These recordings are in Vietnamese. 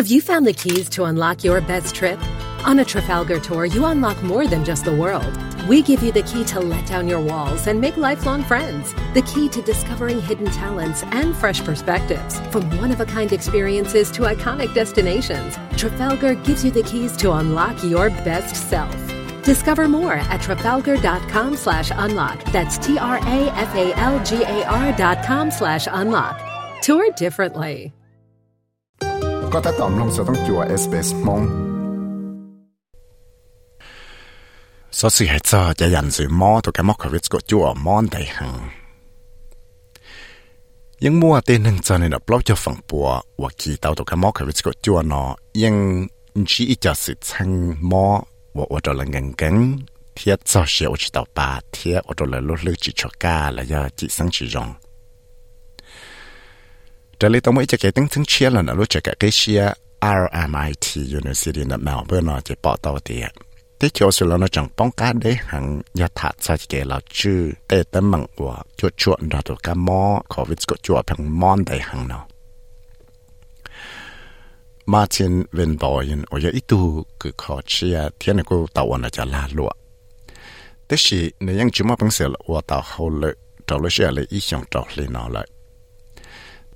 Have you found the keys to unlock your best trip? On a Trafalgar tour, you unlock more than just the world. We give you the key to let down your walls and make lifelong friends. The key to discovering hidden talents and fresh perspectives. From one of a kind experiences to iconic destinations, Trafalgar gives you the keys to unlock your best self. Discover more at trafalgar.com slash unlock. That's T R A F A L G A R dot com slash unlock. Tour differently. ก็ถ้าตอมลงจะต้องจัว SBS มง số sự hệ cho cho dành sự mò tụi cái móc covid của chúa mòn đầy hằng nhưng mua tên nâng cho nên là blog cho phần bùa và kỳ tàu tụi cái móc covid của chúa nó nhưng chỉ ít cho sự chăng mò và ở đó là ngần ngần thiết cho sẽ ở chỉ tàu ba thiết ở đó là lúc lúc chỉ cho ca là do chỉ sang chỉ rong trở lại tôi mới cho cái tiếng tiếng chia là nó lúc RMIT University là Melbourne nó chỉ bỏ tàu tiền. Thế chỗ sự là chẳng bóng cá đấy hàng nhà thả ra cái là chữ tệ tâm mạng của chuột chuột nó tụ cá mò covid của chuột bằng mòn đấy hàng nó Martin Van Boyen ở dưới ít tu, cứ khó chia thiên này cô tàu anh là là lụa. Thì nếu như chúng mà bằng sự là tàu hậu lợi tàu lúc sẽ là ít xong tàu lên nó lại.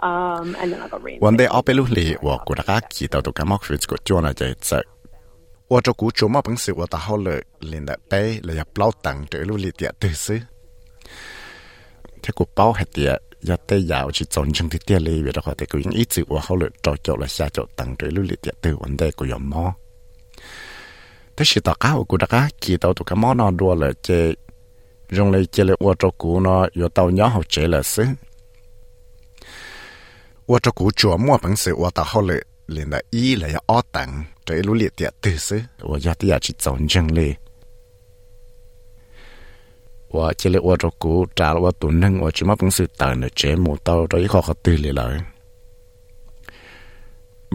Um, and then I'll go read. One day I'll be lonely. 我过来个记到都感冒，非得叫那在在。我这股周末本事我打好了，连了背，了也不老等着路里点对是。这股包还点，要得要去中正的店里，为了话得个人一直我好了，早叫了下就等着路里点对，我得个要么。但是大家我过来个记到都感冒那多了，这用来这里我这股呢，要到年后这了是。我照顾做么本事，我到后来连了一了要二等，这路里点对是，我要得要去真正嘞。我这里我照顾查了我ตุนนึง我只嘛本事等了这么到这一块个对里了。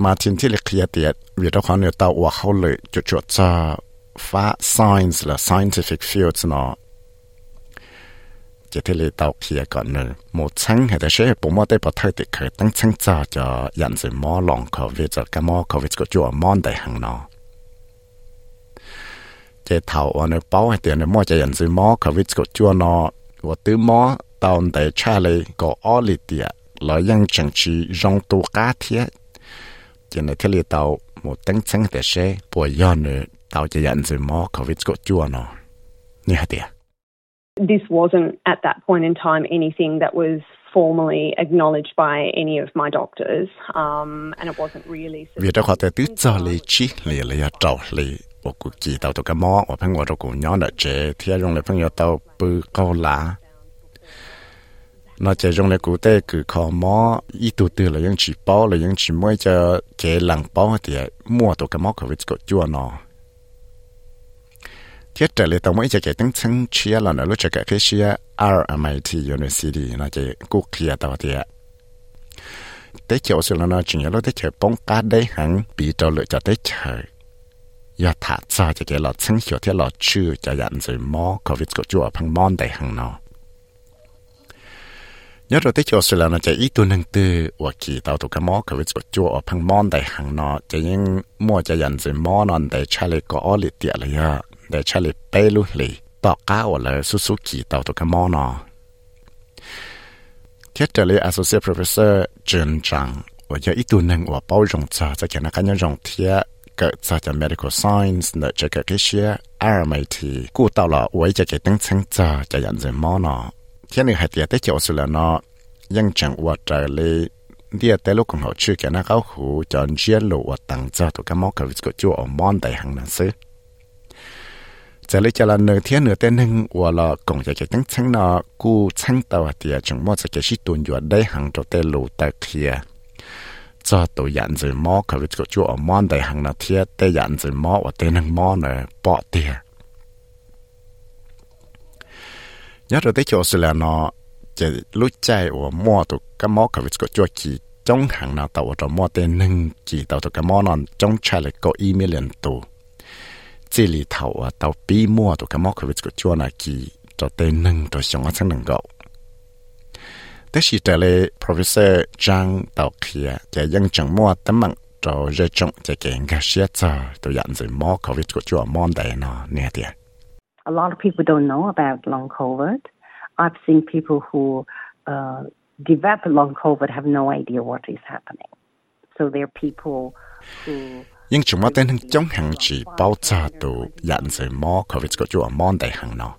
มาทินที่เล็กเดียดวิธีเขาเนี่ยตาว่าเขาเลยจุดจุดจะฟ้า science ละ scientific fields เนาะ จะที่เลยตาเขียก่อนเนี่ยหมดชั้งเหตุใช่ผมว่าได้ประเทศติดเคยตั้งชั้งจะจะยันสิมอลองเขาวิจะกับมอเขาวิจะก็จัวมอนได้หังเนาะ chế thầu ở nơi bao hay tiền nơi mua chế nhận sự mua cái vít của chua nó và từ mua tàu để trả lại có ở lì tiệt là yang chẳng chỉ rong tu cá thiết cho nên thế li tàu một tấn chân để xe bùa do nữa tàu chế nhận sự mua cái vít của chua nó như thế tiệt this wasn't at that point in time anything that was formally acknowledged by any of my doctors um, and it wasn't really vì đó họ tự cho lý lý lý lý cụ chỉ cái mỏ cụ nhỏ chế thì tàu bự lá nó chế cụ tế cứ khó mỏ tụ từ là những chỉ là những chỉ mới cho chế lằng thì mua cái mỏ của chua nó thiết trở lại tổng mấy chạy tiếng chân chia là nó lúc chạy cái chia RMIT University, nó chạy cú kia tàu thì ạ. Tế chiều sự nó chỉ nhớ lúc tế chiều bóng cá đấy hẳn, bị trâu lựa cho tế chiều ya thả cho chạy cái lọ chân hiểu thiết lọ chư cho covid của chúa phăng mòn đấy hẳn nó. Nhớ rồi tế chiều sự là nó chạy ít tu nâng tư và kỳ tàu cái mò covid của chúa ở phăng mòn đấy hẳn nó, chạy những mua cho dặn rồi mò nó đấy chả lấy có ở lịt tiệt để chơi lì bê lú lì bỏ cá ở lại su su kỳ tàu tụ cái món nó thiết trở lại associate professor Trần Trang và giờ ít tuổi nâng và bao rộng cho cho cái nó cái nhân rộng thiết cái cho cho medical science để cho cái cái xe RMIT cụ tàu là với cho cái tăng sáng cho cho nhận diện món nó thiết này hạt tiền tới chỗ sự là nó ยังจังว่าจะเลยเดียแต่ลูกของเขาชื่อแกนะเขาหูจอนเชียนหลวตังจ้าตัวก็มอกกับวิสกุจูอมอนแต่หังนั้นซื้อ cho tụ nhận rồi mò cái việc của chúa mòn đầy hàng nào thiết để nhận rồi mò và tên hàng mò này bỏ tiền nhớ rồi tới chỗ là nó chỉ lúc chạy và mua tụ cái mò cái việc của chúa chỉ trong hàng nào tàu cho mua tên nâng chỉ tàu tụ cái mò nó trong chạy lại có email tụ chỉ li thầu à tàu bí mua tụ cái mò cái việc của chúa là chỉ cho tên nâng cho xong ở sang nâng gạo แต่สิแต่เลย professor จังตอกเขียจะยังจังมัวตั้งมังเราจะจงจะเก่งกับเสียจ้าตัวอย่างจะมอเขาวิจก็จัวมอนได้เนาะเนี่ A Professor lot of people don't know about long COVID. I've seen people who uh, develop long COVID have no idea what is happening. So there are people who nhưng chúng ta tên hưng chống hàng chỉ bao giờ tụ dặn sẽ mò khỏi việc có chỗ mòn đại hàng nó.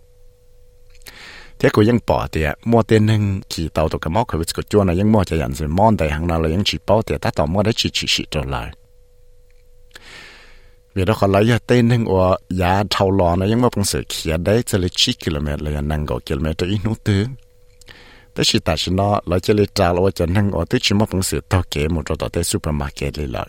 Thế cô ยัง bỏ thì mua tên hưng chỉ tàu tụ cái mò khỏi việc có chỗ này nhưng mò chỉ dặn sẽ mòn đại hàng nó là những chỉ bao thì ta tàu mò đấy chỉ chỉ chỉ trở lại. Vì đó có lấy tên hưng của giá thâu lò nó, nhưng mà bằng sự kia đấy chỉ là 9 km là năng gọi km tới nút tư. Thế chỉ tại sao nó lấy chỉ là trả lo cho năng ở tới chỉ mà bằng sự tàu kế một chỗ tàu tới supermarket lấy lại.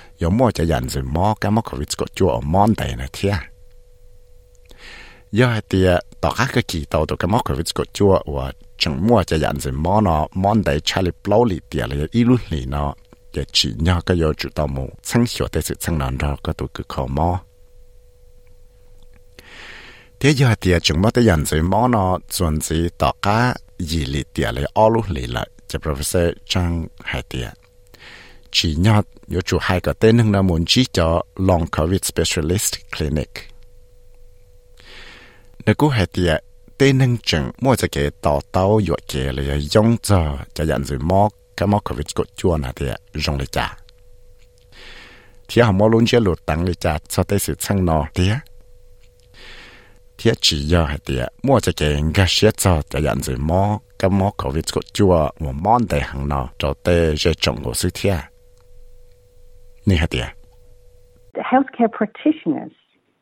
lên đây có thể xả thì chỉ nhà bây giờ tôi ở trong lọ kia cái cái trồng cái xe cha tên nó cái trồng chắc u tuần gì vì đó có thể ít tuần hơn tư giờ thì kỳ tàu tụi cái móc covid của chua chỉ tê dầu cú yo mua bằng sự mua cho nhận sự móc cái móc covid của chua và món đại hàng nó và tê dầu cú yo mua ít tuần nữa cho chua cậu tụ tư và kỳ tàu tụi cái móc covid của chua nó yo mua cho nhận sự móc cái móc covid của chua món đại này thiệt giờ thì tao các cái kỳ tàu tụi cái móc cái cái chua và chẳng mua cho dàn gì món nó món đấy chả lì bao lì tiền là ít lúc lì nó để chỉ nhớ cái yêu chủ tao mu sáng hiểu tới sự sáng nản đó cái tụi cứ khó mò thế giờ thì chẳng mua tới dàn gì món nó chuẩn gì tao các gì lì tiền là all lúc lì lại cho professor Trang hai tiền chỉ nhọt yếu chủ hai cái tên hưng là muốn chỉ cho long covid specialist clinic. Nếu cú hệ tiệt tên hưng chừng mua cho cái tàu tàu yếu kề là dùng cho cho nhận rồi mua cái mua covid có chua nào tiệt, dùng để trả thì họ mua luôn chơi lột tăng để trả cho tới sự sang nó tiệt. thì chỉ giờ hệ tiệt mua cho cái cái xe cho cho nhận rồi mua cái mua covid có chua một món để hàng nó cho tới sẽ trồng của sự thiệt nè hệ tiệt The healthcare practitioners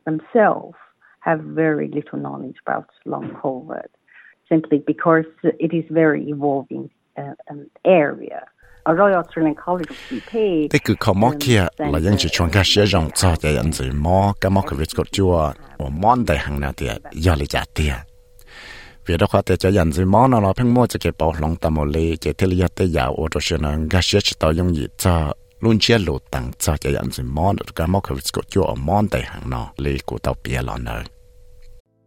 themselves have very little knowledge about long COVID, simply because it is very evolving uh, an area. A Royal Australian College of GP. Thế cứ có mỏ kia là những chỉ chọn cái sẽ rộng cho để nhận gì mỏ cái mỏ cái việc và món đại hàng nào thì do lý giá tiền. Vì đó khoa cho nhận gì mỏ nó là phăng mua cho cái bảo lòng tâm lý cái thế lý tế giàu ở sẽ nó cái sẽ chỉ tao dùng gì cho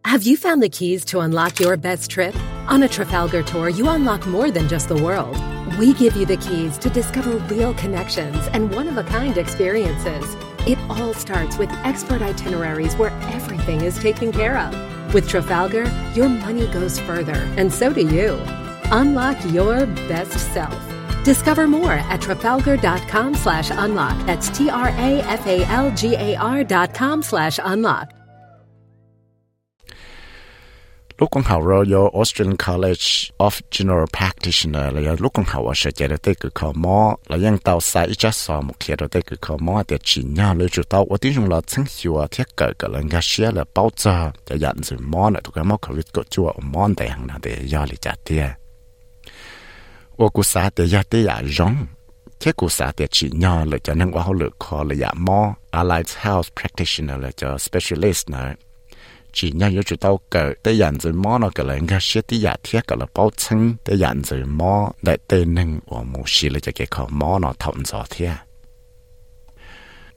Have you found the keys to unlock your best trip? On a Trafalgar tour, you unlock more than just the world. We give you the keys to discover real connections and one of a kind experiences. It all starts with expert itineraries where everything is taken care of. With Trafalgar, your money goes further, and so do you. Unlock your best self. Discover more at trafalgar.com slash unlock. That's T-R-A-F-A-L-G-A-R dot com slash unlock. lúc con học Royal Australian College of General Practitioner. Là lúc con học ở sẽ chạy được tới cái khó mò là ยัง tàu sai ít chắc so một khi được tới cái khó mò để chỉ nhau lấy chủ tàu ở tiếng Trung là chính hiệu thiết cỡ cái lần người xe là bao giờ để nhận sự mò là tụi cái mò COVID có ở mò để hàng nào để do lý trả tiền ô cụ xã tệ ya tệ ya rong chế cụ xã chỉ nhỏ là cho nâng oao lựa khó là ya mò. Allied health practitioner là cho specialist nữa chỉ nhau yếu chủ tao cờ tê dàn dưới mò nó cờ là ngà xế tí giả thiết cờ là bao chân tê dàn dưới mò, đại tê nâng của mù xì là cho cái khó mò nó thọng gió thế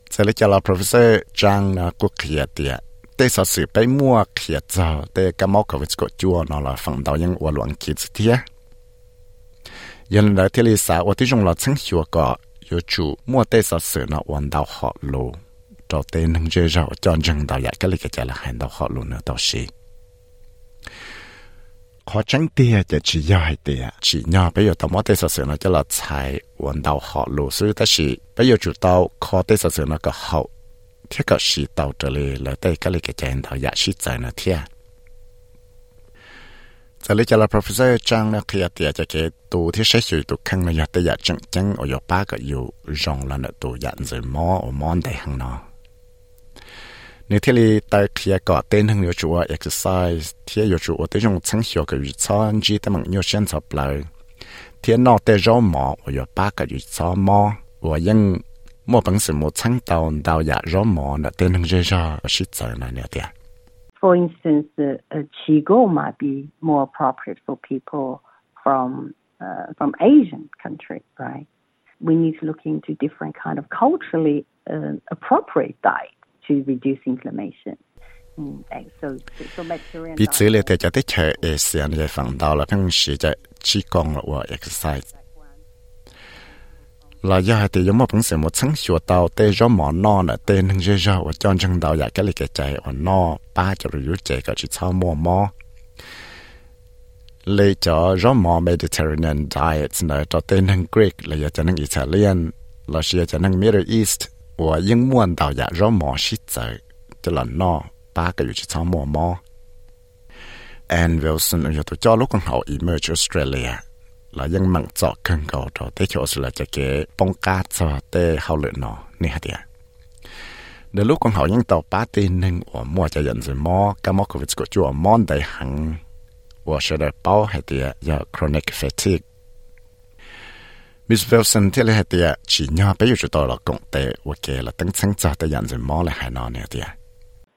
sẽ lấy cho là professor Trang nó kia tiệt tê sở sự mua kia giờ tê cái mò cờ vịt cột chua nó là phần đầu nhân của luận kia thiết nhân là thiết lý xã ở là hiệu mua sở nó hoàn đạo đạo cái là đạo nữa khó tránh hay tia chỉ nhỏ bây giờ tao mất tới sự nó cho là sai vận đầu họ lù sư ta chỉ bây giờ chủ tao khó tới sự nó có hậu thiết cái sĩ tàu trở lại là tới cái cái chuyện tao giả sĩ tại nó thiệt giờ lấy cho là professor trang nó khi tiệt cho cái tu thì sẽ sử tu khăn nó giả tới giả chân chân ở ba cái yêu rong là nó tu giả rồi mò ở mòn đại hàng nó nếu thế thì tại khi có tên hàng nhiều chủ exercise thì nhiều chủ tới dùng chẳng hiểu cái vị trí chỉ tại mình nhiều sinh tập lại thì nó tới rõ mò ở ba cái vị trí mò và những mò bằng sự một chẳng tàu tàu giả rõ mò là tên hàng rất rõ sĩ tại nó nè tiệt For instance, uh, uh, Chigo might be more appropriate for people from uh, from Asian countries, right? We need to look into different kind of culturally uh, appropriate diet to reduce inflammation. Mm, so, so bacterial 彼此咧，大家的吃诶，是安尼放到了，平时在气功了，我 exercise。 Là do thì giống một bằng sự một sáng sủa tàu, tê gió mỏ no là tê nâng dê gió, và chọn chân tàu giả cái lịch cái chạy, và no ba cho rồi chạy cả chỉ sau mò mò. Lấy cho gió mỏ Mediterranean diet này cho tê nâng Greek, là giờ cho nâng Italian, là giờ cho nâng Middle East, và những muôn tàu giả gió mỏ xí chạy cho là no ba cái chỉ sau mò mò. And Wilson ở cho lúc con học emerge Australia là dân mạng cho cần cầu cho tới chỗ là cho cái bông cá cho tới hậu lửa nó nè hả tiệt để lúc con họ những tàu ba tên nên ở mua cho dân rồi mua cái mua covid của chúa mua đầy hàng và sẽ được bao hả tiệt do chronic fatigue. Miss Wilson thì là tiệt chỉ nhau bây giờ tôi là công tế và cái là tăng sáng cho tới dân rồi mua là hả nó nè tiệt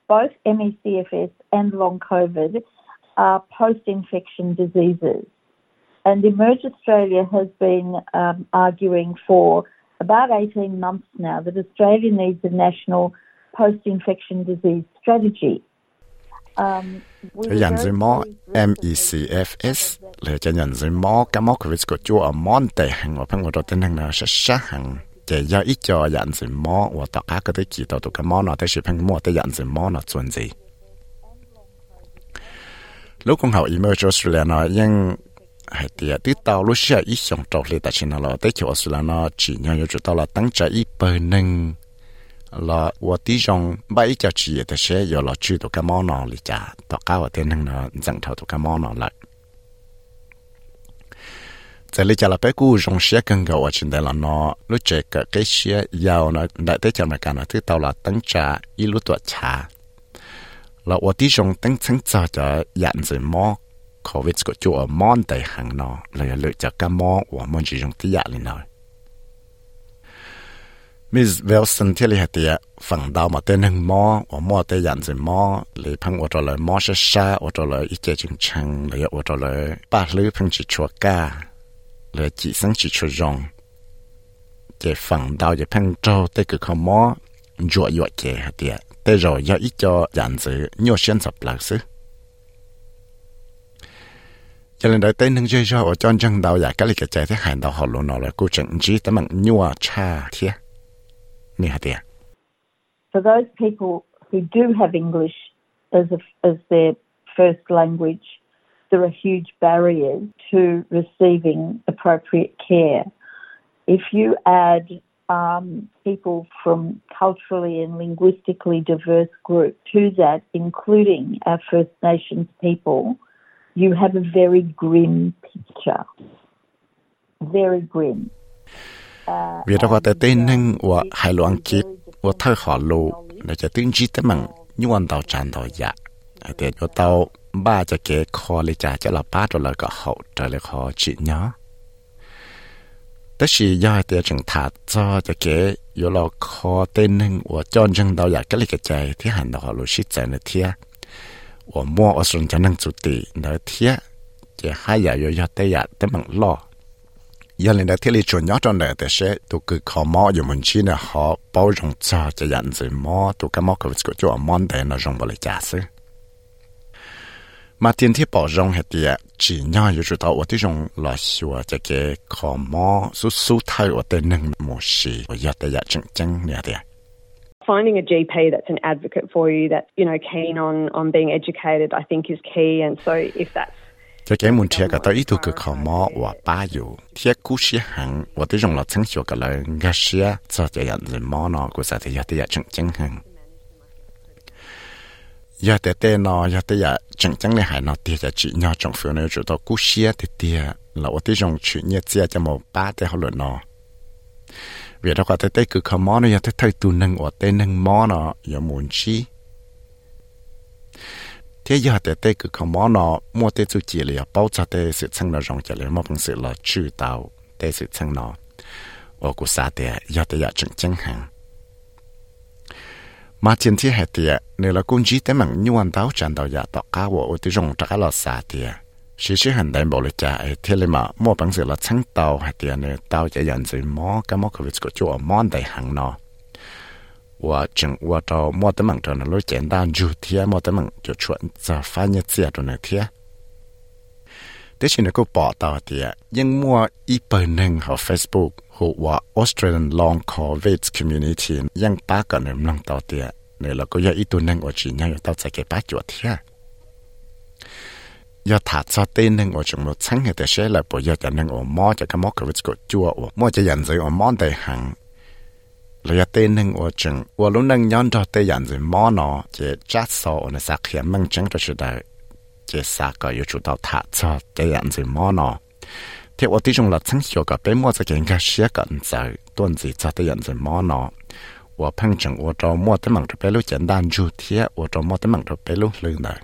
Both ME/CFS and long COVID are post-infection diseases. And Emerge Australia has been um, arguing for about 18 months now that Australia needs a national post infection disease strategy. Um, nhận dưới mó MECFS là cho nhận dưới mó cái mó COVID chúa ở món tệ hàng và phân của đồ tên hàng nào sẽ sát hàng để do ít cho nhận dưới mó và tất cả cái chỉ tàu tụ cái mó nào tới sự phân mua tới nhận dưới mó nào chuẩn gì lúc con học Emerge Australia nó ยัง hay tiệt tí tàu lúc xưa ít xong trâu lệ tại xin là tới chỗ xưa là nó chỉ nhau nhau chỗ tàu là tăng trả ít bờ nâng. Là và tí rong bảy cho chỉ ta sẽ giờ là chưa tụ cái món nào lì chả tọt cao ở trên nâng nó dặn thầu tụ cái món nào lại. Giờ lì chả là bé cũ rong xe cần gầu ở trên đây là nó lúc trẻ cái cái xe giàu nó đại tế cho mà cả nó thứ tàu là tăng trả ít lúc tuổi trả là và tí rong tăng tăng cho cho dặn gì mò covid có chỗ món tại hàng nó là lựa cho cái món của món chỉ dùng tiệt lên nói Miss Wilson thì là tiệt phẳng đầu mà tên hàng món của món tại dạng gì món lấy phăng ở chỗ lời món sẽ xa ở chỗ lời ít chừng chăng lấy ở chỗ lời ba lưới phăng chỉ chua ca, lấy chỉ sáng chỉ chua rong cái phần đầu cái phăng trâu tới cái không món chuột chuột cái tiệt tới rồi do ít cho dạng gì nhiều sinh sập lạc xứ. For those people who do have English as a, as their first language, there are huge barriers to receiving appropriate care. If you add um, people from culturally and linguistically diverse groups to that, including our First Nations people, you have a very grim picture. Very grim. vì đó có tên nên và hai loạn chết và thay họ lô để cho tiếng chỉ tới bằng như anh tàu tràn tàu dạ. Để cho tàu ba cho cái kho lấy trả cho là ba rồi là có hậu trở lại kho chị nhớ. Đó là do để chẳng thả cho cho cái yếu là kho tên nên và cho chân tàu dạ cái lấy cái chạy thì hành tàu họ lô shit chạy nữa thiệt 我摸我顺着能做地那天，这还要有要得呀，得忙咯。要令到天里做鸟种的的些，都个靠猫有门去呢，好包容着这样子猫，都个猫可是个做猫的那种不来假设。mà tiền thiết bảo rong hệ tiệt chỉ nhau yêu chủ我这种老说这个靠猫苏苏太我的能模式，我要得要正正了的。 finding a GP that's an advocate for you, that's you know keen on on being educated, I think is key. And so if that's cho cái muốn chia cả tới ít thuộc khẩu mỏ và ba dù thiết cú xia hằng và tới dùng là chân sửa cả lời ngã xia cho chạy nhận rồi mỏ nó của xã thì giờ tới giờ chẳng chẳng hẳn giờ tới tới nó giờ tới giờ chẳng chẳng này hải nó thì giờ chỉ nhau trong phiếu này chủ tao cú xia thì thì là và tới dùng chuyện nhiệt xia cho một ba tới họ luận nó vì đó có thể tới cứ không món nó thấy tu nâng ở tên nâng món nó giờ muốn chi? Thế giờ để tới cứ không món nó mua tới chú chỉ là bao cho tới sự chăng nó rong cho lấy một phần sự là chữ đạo tới sự chăng nó. Ở của xã để giờ để giờ chân chân hàng. Mà trên thế hệ thì nếu là công chí tới mạng nhu đào chân đào giờ tọt cá ở tôi rong cho cái là xã thì sĩ sĩ hành đại bộ lịch chạy thế mà mua bằng sự là sáng tàu hay tiền này tàu chạy dần rồi mò cái mò cái việc của chỗ món đại hàng nọ và chừng và tàu mua tới mạng tàu nó lối chén đan dù thế mua tới mạng cho chuyện giờ phá nhất xe rồi là cô bỏ tàu thì nhưng mua Facebook hoặc Australian Long COVID Community nhưng ba cái nền lăng tàu thì này là cô giờ ít tuần nâng ở chỉ nhau tàu chạy 要塔扎丁呢，我仲冇親嘅啲些嚟，不要就呢我摸就咁摸佢會個豬我摸就人仔我摸地行。你一啲呢我仲我老能忍到啲人仔摸我，就扎手我呢殺佢掹整到出嚟，就殺個要做到塔扎啲人仔摸我。thế ở trong một sáng tí trong là chẳng hiểu cả bên cho cái cái xe cả ở sợ tuần gì cho tới nhận rồi mua nó và phăng chẳng ở trong mua tới mảng tới bên lúc chẳng đàn chú thế ở trong mua tới mảng tới bên lúc lương đời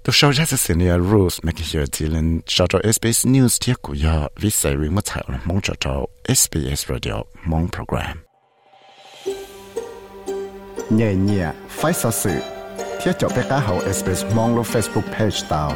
นอว่าพังจังว่าเรามั่วแต่มังจะไปรู้จันดานจูเทียว่าเรามั่วแต่มังจะไปรู้ลืมได้ Tu sau ra sẽnia rules mà cái giờ thì lên cho cho SBS News tiếc của ya vì sai riêng mất thảo mong cho cho SBS Radio mong program. Nhẹ nhẹ, phải sợ sự. Thiết cho bé cá hậu SBS mong lo Facebook page tao.